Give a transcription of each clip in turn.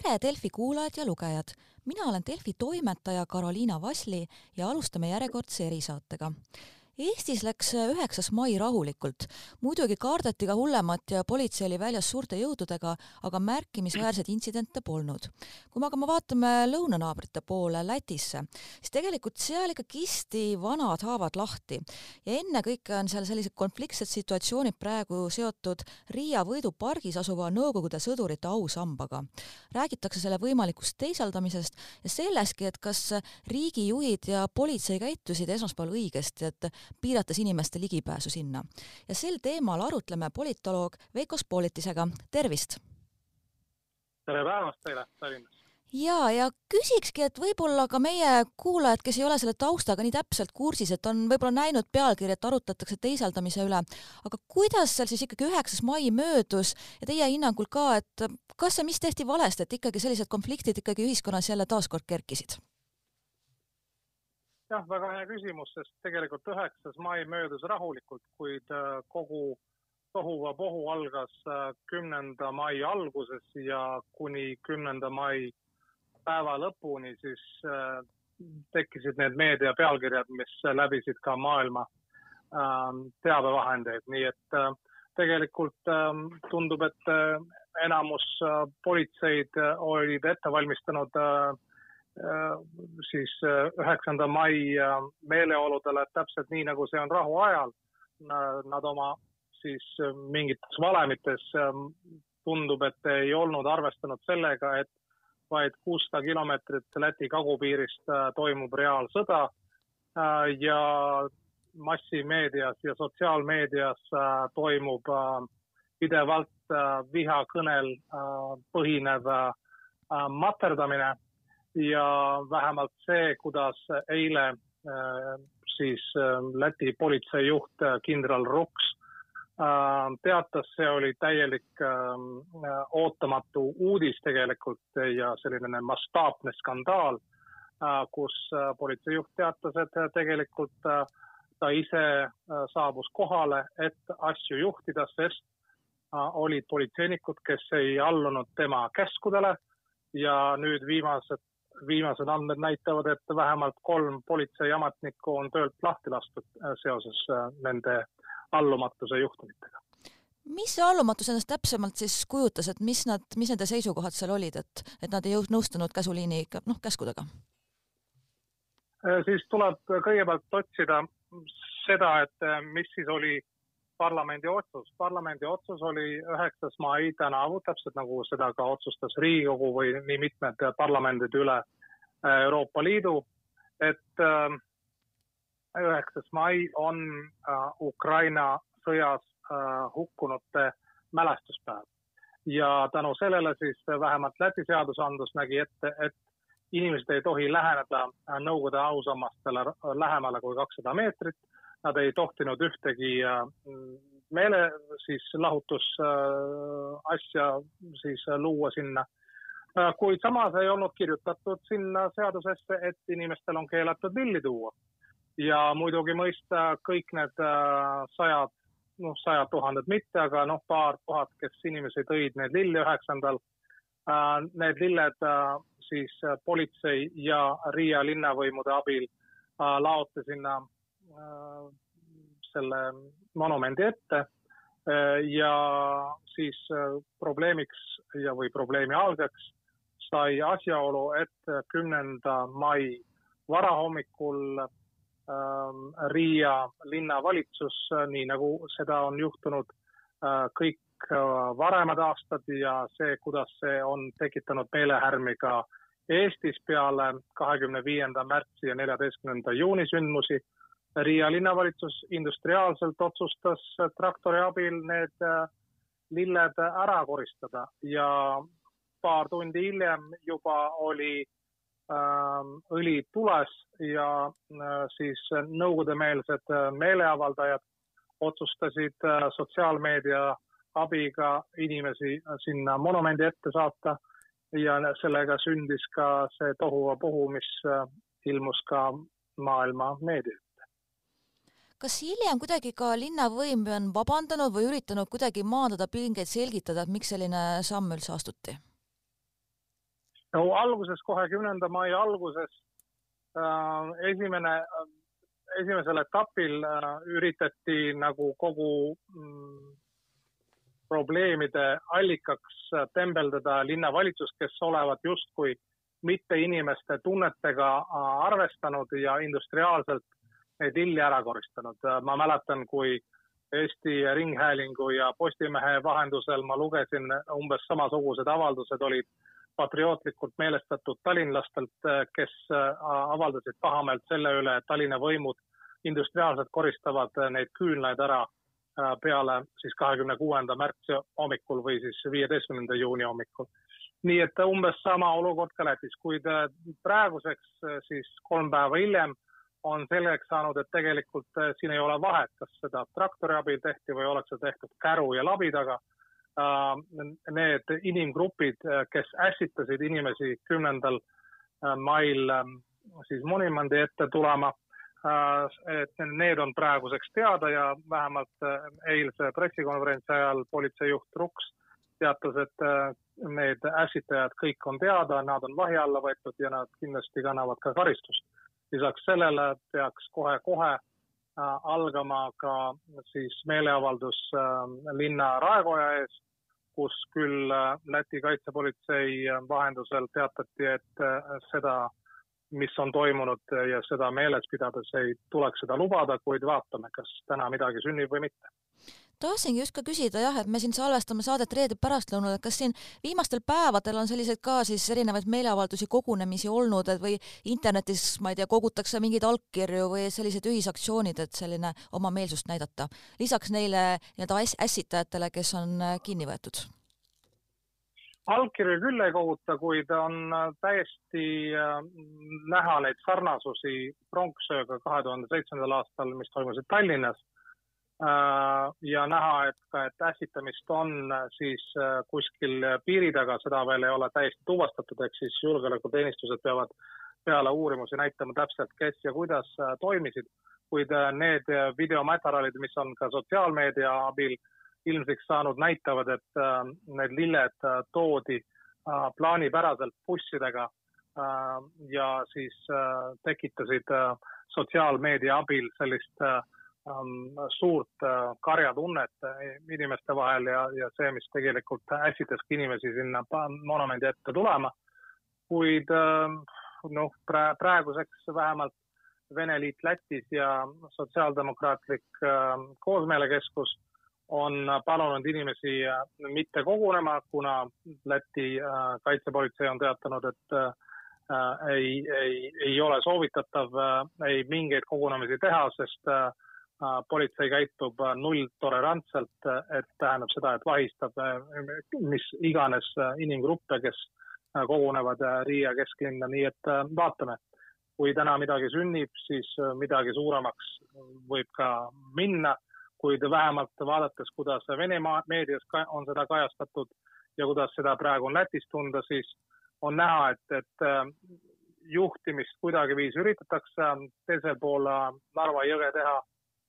tere, Delfi kuulajad ja lugejad! mina olen Delfi toimetaja Karoliina Vasli ja alustame järjekordse erisaatega Eestis läks üheksas mai rahulikult. muidugi kaardati ka hullemat ja politsei oli väljas suurte jõududega, aga märkimisväärseid intsidente polnud. kui me aga me vaatame lõunanaabrite poole, Lätisse, siis tegelikult seal ikka kisti vanad haavad lahti ja ennekõike on seal sellised konfliktsed situatsioonid praegu seotud Riia võidupargis asuva Nõukogude sõdurite ausambaga. räägitakse selle võimalikust teisaldamisest ja sellestki, et kas riigijuhid ja politsei käitusid esmaspäeval õigesti, et piirates inimeste ligipääsu sinna. ja sel teemal arutleme politoloog Veiko Spolitisega, tervist! tere päevast teile Tallinnas! ja, ja küsikski, et võib-olla ka meie kuulajad, kes ei ole selle taustaga nii täpselt kursis, et on võib-olla näinud pealkirja, et arutatakse teisaldamise üle, aga kuidas seal siis ikkagi üheksas mai möödus ja teie hinnangul ka, et kas ja mis tehti valesti, et ikkagi sellised konfliktid ikkagi ühiskonnas jälle taaskord kerkisid? Jah, väga hea küsimus, sest tegelikult üheksas mai möödus rahulikult, kuid äh, kogu tohuvabohu algas äh, kümnenda mai alguses ja kuni kümnenda mai päeva lõpuni siis äh, tekkisid need meedia pealkirjad, mis läbisid ka maailma ähm, teabevahendeid, nii et tegelikult ähm, tundub, et enamus politseid olid ette valmistanud Äh, siis äh, üheksanda mai äh, meeleoludele täpselt nii, nagu see on rahuajal. Nad oma siis mingites valemites tundub, et ei olnud arvestanud sellega, et vaid kuussada kilomeetrit Läti kagupiirist toimub reaalsõda ja massimeedias ja sotsiaalmeedias toimub pidevalt vihakõnel põhinev materdamine ja vähemalt see, kuidas eile äh, siis äh, Läti politseijuht äh, kindral Ruks teatas, see oli täielik ootamatu uudis tegelikult ja selline mastaapne skandaal, kus politseijuht teatas, et tegelikult ta ise saabus kohale, et asju juhtida, sest olid politseinikud, kes ei allunud tema käskudele. Ja nüüd viimased viimased andmed näitavad, et vähemalt kolm politseiametnikku on töölt lahti lastud äh, seoses äh, nende allumatuse juhtumitega. mis see allumatus endast täpsemalt siis kujutas, et mis nad, mis nende seisukohad seal olid, et, et nad ei nõustunud käsuliini, noh, käskudega? Äh, siis tuleb kõigepealt otsida seda, et mis siis oli parlamendi otsus. parlamendi otsus oli üheksas mai tänavu, täpselt nagu seda ka otsustas Riigikogu või nii mitmed parlamendid üle äh, Euroopa Liidu, et äh, üheksas mai on äh, Ukraina sõjas hukkunute mälestuspäev. ja tänu sellele siis vähemalt Läti seadusandlus nägi ette, et inimesed ei tohi läheneda Nõukogude ausammastele lähemale kui kakssada meetrit nad ei tohtinud ühtegi äh, meele siis lahutusasja äh, siis luua sinna. Äh, kuid samas ei olnud kirjutatud sinna seadusesse, et inimestel on keelatud lilli tuua. ja muidugi mõista kõik need sajad, noh, sajad tuhanded mitte, aga noh, paar tuhat, kes inimesi tõid neid lille üheksandal. Need lilled siis politsei ja Riia linnavõimude abil laoti sinna selle monumendi ette. Äh, ja siis äh, probleemiks ja, või probleemi algeks sai asjaolu, et kümnenda mai varahommikul ähm, Riia linnavalitsus, nii nagu seda on juhtunud kõik varemad aastad ja see, kuidas see on tekitanud meelehärmi ka Eestis peale kahekümne viienda märtsi ja neljateistkümnenda juuni sündmusi Riia linnavalitsus industriaalselt otsustas traktori abil need äh, lilled ära koristada ja paar tundi hiljem juba oli äh, õli tules ja äh, siis nõukogudemeelsed äh, meeleavaldajad otsustasid äh, sotsiaalmeedia abiga inimesi sinna monumendi ette saata ja sellega sündis ka see tohuvabohu, mis äh, ilmus ka maailma meedias kas hiljem kuidagi ka linnavõim on vabandanud või üritanud kuidagi maandada pingeid, selgitada, et miks selline samm üldse astuti? no alguses, kohe kümnenda mai alguses esimene, esimesel etapil üritati nagu kogu mm, probleemide allikaks tembeldada linnavalitsust, kes olevat justkui mitte inimeste tunnetega arvestanud ja industriaalselt neid lilli ära koristanud. ma mäletan, kui Eesti Ringhäälingu ja Postimehe vahendusel ma lugesin umbes samasugused avaldused olid patriootlikult meelestatud tallinlastelt, kes avaldasid pahameelt selle üle, et Tallinna võimud industriaalselt koristavad neid küünlaid ära Äh, peale siis kahekümne kuuenda märtsi hommikul või siis viieteistkümnenda juuni hommikul. nii et umbes sama olukord ka Lätis, kuid äh, praeguseks äh, siis kolm päeva hiljem on selgeks saanud, et tegelikult siin ei ole vahet, kas seda traktori abil tehti või oleks see tehtud käru ja labidaga. Need inimgrupid, kes ässitasid inimesi kümnendal mail siis monumendi ette tulema Äh, et need on praeguseks teada ja vähemalt äh, eilse pressikonverentsi ajal politseijuht Ruks teatas, et need ässitajad kõik on teada, nad on vahi alla võetud ja nad kindlasti kannavad ka karistust. Lisaks sellele peaks kohe-kohe algama ka siis meeleavaldus linna raekoja ees, kus küll Läti kaitsepolitsei vahendusel teatati, et seda mis on toimunud ja seda meeles pidades ei tuleks seda lubada, kuid vaatame, kas täna midagi sünnib või mitte tahtsingi just ka küsida jah, et me siin salvestame saadet reede pärastlõunal, et kas siin viimastel päevadel on selliseid ka siis erinevaid meeleavaldusi, kogunemisi olnud, et või internetis, ma ei tea, kogutakse mingeid allkirju või sellised ühisaktsioonid, et selline oma meelsust näidata, lisaks neile nii-öelda ässitajatele, kes on kinni võetud allkirju küll ei koguta, kuid on äh, täiesti äh, näha neid sarnasusi pronksööga kahe tuhande seitsmendal aastal, mis toimusid Tallinnas. Äh, ja näha, et ka, et ässitamist on siis kuskil piiri taga, seda veel ei ole täiesti tuvastatud, ehk siis julgeolekuteenistused peavad peale uurimusi näitama täpselt, kes ja kuidas toimisid, kuid need videomaterjalid, mis on ka sotsiaalmeedia abil äh, ilmsiks saanud, näitavad, et äh, need lilled äh, toodi äh, plaanipäraselt bussidega ja siis tekitasid sotsiaalmeedia abil sellist ähm, suurt karjatunnet inimeste vahel ja, ja see, mis tegelikult ässitaski inimesi sinna monumendi ette tulema. kuid noh, praeguseks vähemalt Vene Liit Lätis ja Sotsiaaldemokraatlik Koosmeelekeskus on palunud inimesi äh, mitte kogunema, kuna Läti äh, kaitsepolitsei on teatanud, et äh, ei, ei, ei ole soovitatav ei mingeid kogunemisi teha, sest politsei käitub nulltolerantselt, et tähendab seda, et vahistab mis iganes inimgruppe, kes kogunevad Riia kesklinna, nii et vaatame. kui täna midagi sünnib, siis midagi suuremaks võib ka minna kuid vähemalt vaadates, kuidas Venemaa meedias on seda kajastatud ja kuidas seda praegu on Lätis tunda, siis on näha, et, et äh, juhtimist kuidagiviisi üritatakse teisel pool äh, Narva jõge teha,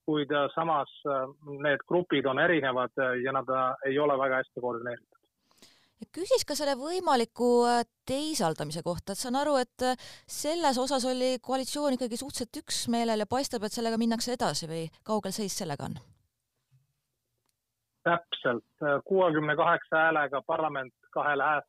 kuid äh, samas need grupid on erinevad ja nad ei ole väga hästi koordineeritud. Küsis ka selle võimaliku teisaldamise kohta, et saan aru, et selles osas oli koalitsioon ikkagi suhteliselt üksmeelel ja paistab, et sellega minnakse edasi või kaugel seis sellega on? täpselt. Kuuekümne kaheksa häälega parlament kahel hääl,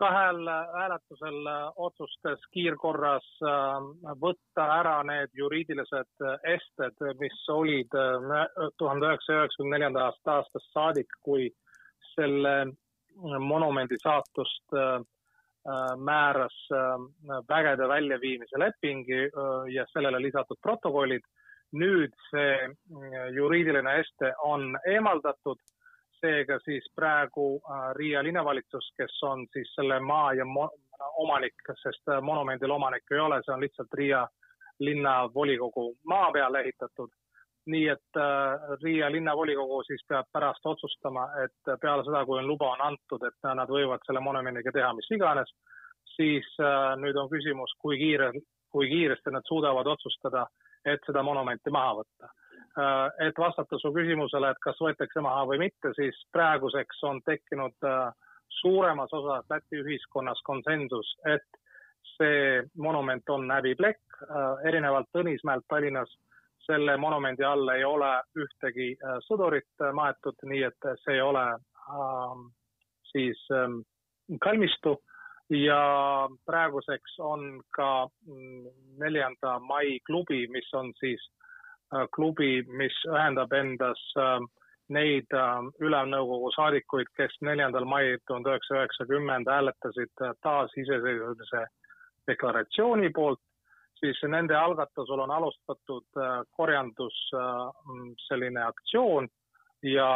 kahel hääletusel otsustas kiirkorras äh, võtta ära need juriidilised ested, mis olid äh, tuhande üheksasaja üheksakümne neljandast aastast saadik, kui selle monumendi saatust äh, määras vägede väljaviimise leping ja sellele lisatud protokollid. Nüüd see juriidiline este on eemaldatud, seega siis praegu äh, Riia linnavalitsus, kes on siis selle maa ja mo omanik, sest äh, monumendil omanikku ei ole, see on lihtsalt Riia linnavolikogu maa peale ehitatud. nii et äh, Riia linnavolikogu siis peab pärast otsustama, et peale seda, kui on luba on antud, et nad võivad selle monumendiga teha mis iganes, siis nüüd on küsimus, kui kiire, kui kiiresti nad suudavad otsustada et seda monumenti maha võtta. Äh, et vastata su küsimusele, et kas võetakse maha või mitte, siis praeguseks on tekkinud äh, suuremas osas Läti ühiskonnas konsensus, et see monument on häbiplekk, erinevalt Tõnismäelt Tallinnas selle monumendi all ei ole ühtegi sõdurit maetud, nii et see ei ole äh, siis äh, kalmistu. Ja praeguseks on ka mm, neljanda mai klubi, mis on siis äh, klubi, mis ühendab endas äh, neid äh, ülemnõukogu saadikuid, kes neljandal mail tuhande üheksasaja üheksakümmend hääletasid taasiseseisvumise deklaratsiooni poolt, siis nende algatusel on alustatud korjandus selline aktsioon ja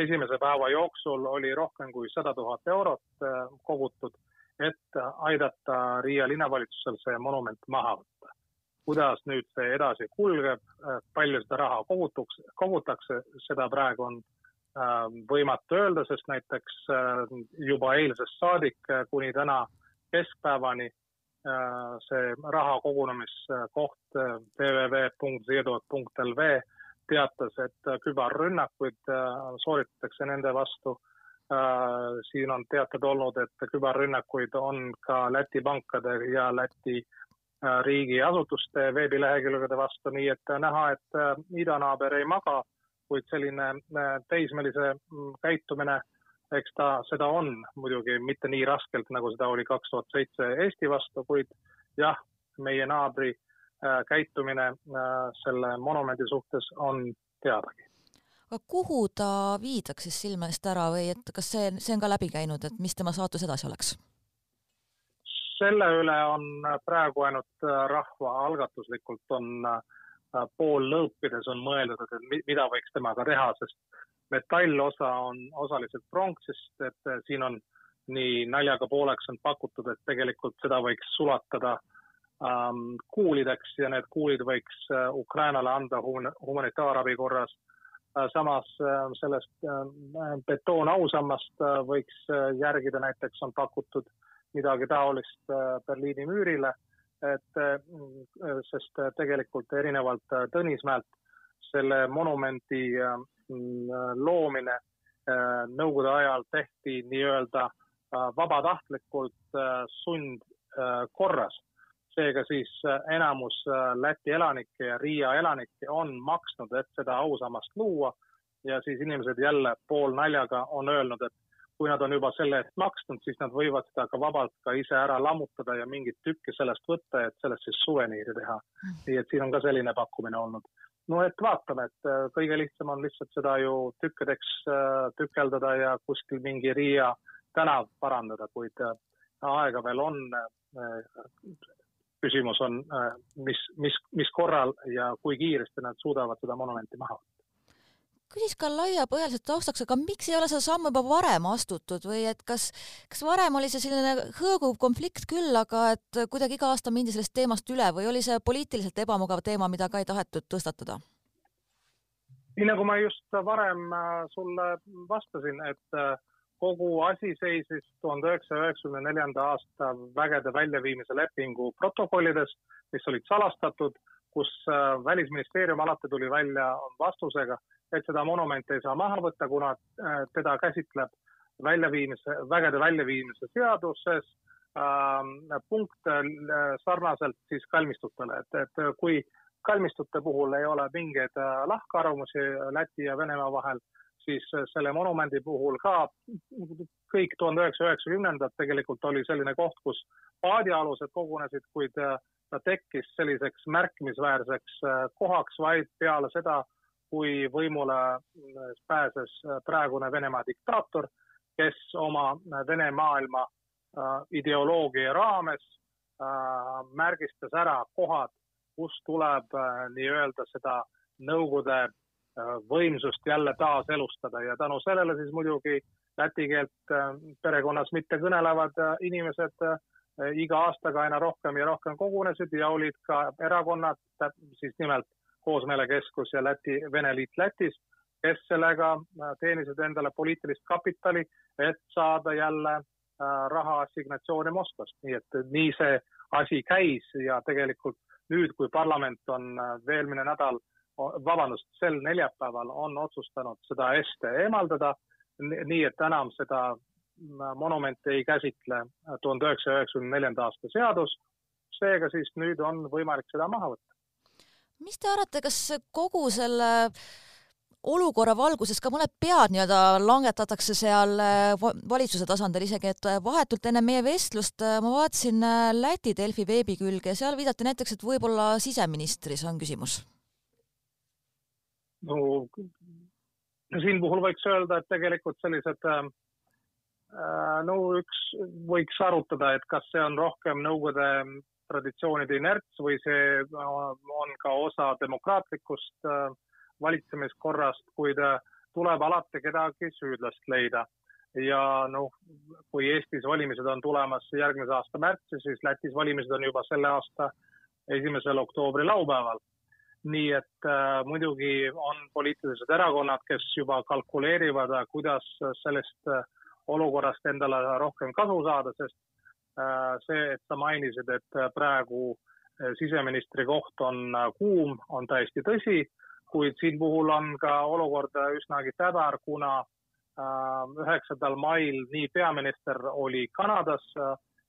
esimese päeva jooksul oli rohkem kui sada tuhat eurot kogutud et aidata Riia linnavalitsusel see monument maha võtta. Kuidas nüüd see edasi kulgeb, palju seda raha kogutuks, kogutakse, seda praegu on äh, võimatu öelda, sest näiteks äh, juba eilsest saadik äh, kuni täna keskpäevani see raha kogunemiskoht www.zedot.lv teatas, et kübarrünnakuid sooritatakse nende vastu. Äh, siin on teated olnud, et küberrünnakuid on ka Läti pankade ja Läti äh, riigiasutuste veebilehekülgede vastu, nii et näha, et äh, idanaaber ei maga, kuid selline teismelise mm, käitumine, eks ta seda on muidugi mitte nii raskelt, nagu seda oli kaks tuhat seitse Eesti vastu, kuid jah, meie naabri käitumine selle monumendi suhtes on teadagi aga kuhu ta viidaks siis silme eest ära või et kas see, see on ka läbi käinud, et mis tema saatus edasi oleks? Selle üle on praegu ainult äh, rahvaalgatuslikult on äh, pool lõõpides on mõeldud, et mida võiks temaga teha, sest metallosa on osaliselt pronksist, et äh, siin on nii naljaga pooleks on pakutud, et tegelikult seda võiks sulatada ähm, kuulideks ja need kuulid võiks Ukrainale anda humanitaarabi korras. Äh, samas äh, sellest äh, betoonausammast võiks järgida, näiteks on pakutud midagi taolist Berliini müürile, et sest tegelikult erinevalt Tõnismäelt selle monumendi loomine Nõukogude ajal tehti nii-öelda vabatahtlikult sundkorras seega siis äh, enamus äh, Läti elanikke ja Riia elanikke on maksnud, et seda ausammast luua ja siis inimesed jälle poolnaljaga on öelnud, et kui nad on juba selle eest maksnud, siis nad võivad seda ka vabalt ka ise ära lammutada ja mingit tükki sellest võtta, et sellest siis suveniiri teha. Nii et siin on ka selline pakkumine olnud. no et vaatame, et äh, kõige lihtsam on lihtsalt seda ju tükkideks tükeldada ja kuskil mingi Riia tänav parandada, kuid aega veel on küsimus on, äh, mis, mis, mis korral ja kui kiiresti nad suudavad seda monumenti maha võtta küsis ka laiapõhjaliselt taustaks, aga miks ei ole seda sammu juba varem astutud või et kas, kas varem oli see selline hõõguv konflikt küll, aga et kuidagi iga aasta mindi sellest teemast üle või oli see poliitiliselt ebamugav teema, mida ka ei tahetud tõstatada? nii nagu ma just varem äh, sulle vastasin, et äh, kogu asi seisis tuhande üheksasaja üheksakümne neljanda aasta vägede väljaviimise lepingu protokollides, mis olid salastatud, kus äh, Välisministeerium alati tuli välja vastusega, et seda monumenti ei saa maha võtta, kuna äh, teda käsitleb väljaviimise, vägede väljaviimise seaduses äh, punkt äh, sarnaselt siis kalmistutele, et, et kui kalmistute puhul ei ole mingeid lahkarvamusi Läti ja Venemaa vahel, siis äh, selle monumendi puhul ka kõik tuhande üheksasaja üheksakümnendad tegelikult oli selline koht, kus paadialused kogunesid, kuid äh, ta tekkis selliseks märkimisväärseks äh, kohaks vaid peale seda, kui võimule pääses praegune Venemaa diktaator, kes oma Vene maailma ideoloogia raames märgistas ära kohad, kus tuleb nii-öelda seda Nõukogude Äh, võimsust jälle taaselustada. Ja tänu sellele siis muidugi läti keelt äh, perekonnas mitte kõnelevad äh, inimesed iga aastaga aina rohkem ja rohkem kogunesid ja olid ka erakonnad, siis nimelt Koosmeelekeskus ja Läti, Vene Liit Lätis, kes sellega teenisid endale poliitilist kapitali, et saada jälle raha assignatsioone Moskvast, nii et nii see asi käis ja tegelikult nüüd, kui parlament on eelmine nädal vabandust, sel neljapäeval on otsustanud seda este eemaldada, nii et enam seda monumente ei käsitle tuhande üheksasaja üheksakümne neljanda aasta seadus. seega siis nüüd on võimalik seda maha võtta. Mis te arvate, kas kogu selle olukorra valguses ka mõned pead nii-öelda langetatakse seal valitsuse tasandil isegi, et vahetult enne meie vestlust ma vaatasin Läti Delfi veebikülge ja seal viidati näiteks, et võib-olla siseministris on küsimus. no siin puhul võiks öelda, et tegelikult sellised no üks võiks arutada, et kas see on rohkem Nõukogude traditsioonide inerts või see on ka osa demokraatlikust äh, valitsemiskorrast, kuid tuleb alati kedagi süüdlast leida. ja noh, kui Eestis valimised on tulemas järgmise aasta märtsis, siis Lätis valimised on juba selle aasta esimesel oktoobri laupäeval nii et äh, muidugi on poliitilised erakonnad, kes juba kalkuleerivad, äh, kuidas sellest äh, olukorrast endale rohkem kasu saada, sest äh, see, et sa mainisid, et äh, praegu äh, siseministri koht on kuum, on täiesti tõsi, kuid siin puhul on ka olukord üsnagi täbar, kuna üheksandal mail nii peaminister oli Kanadas,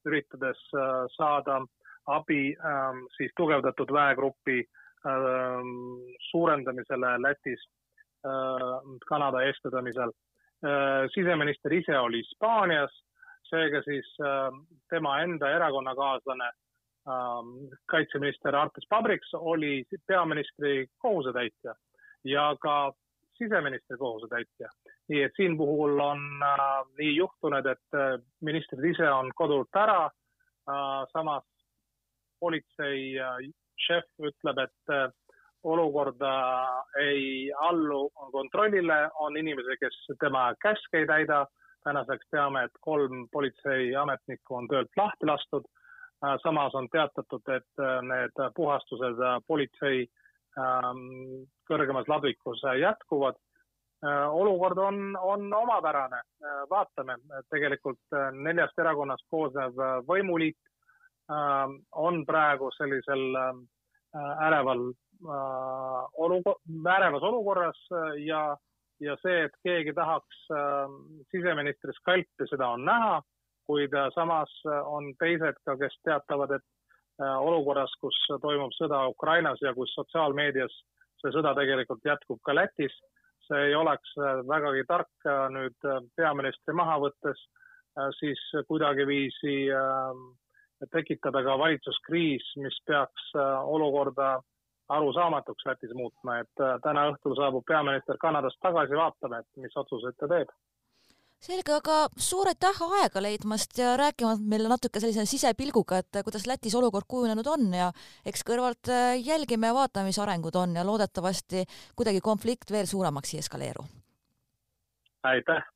üritades saada abi ähm, siis tugevdatud väegrupi Ähm, suurendamisele Lätis äh, Kanada eestvedamisel. Äh, siseminister ise oli Hispaanias, seega siis äh, tema enda erakonnakaaslane ähm, kaitseminister Artis Pabriks oli peaministri kohusetäitja ja ka siseministri kohusetäitja. nii et siin puhul on äh, nii juhtunud, et äh, ministrid ise on kodult ära äh,, samas politsei šef ütleb, et olukord ei allu kontrollile, on inimesi, kes tema käske ei täida. Tänaseks teame, et kolm politseiametnikku on töölt lahti lastud. Äh, samas on teatatud, et äh, need puhastused politsei ähm, kõrgemas ladvikus jätkuvad. olukord on, on omapärane, vaatame, tegelikult neljast erakonnast koosnev võimuliit on praegu sellisel Äh, äreval äh, olukor-, ärevas olukorras äh, ja, see, et keegi tahaks siseministri skalpi, seda on näha, kuid samas on teised ka, kes teatavad, et olukorras, kus toimub sõda Ukrainas ja kus sotsiaalmeedias see sõda tegelikult jätkub ka Lätis, see ei oleks vägagi tark nüüd peaministri maha võttes siis kuidagiviisi äh, tekitada ka valitsuskriis, mis peaks äh, olukorda arusaamatuks Lätis muutma, et äh, täna õhtul saabub peaminister Kanadast tagasi, vaatame, et mis otsuseid ta teeb. selge, aga suur aitäh aega leidmast ja rääkimast meile natuke sellise sisepilguga, et kuidas Lätis olukord kujunenud on ja eks kõrvalt äh, jälgime ja vaatame, mis arengud on ja loodetavasti kuidagi konflikt veel suuremaks ei eskaleeru. aitäh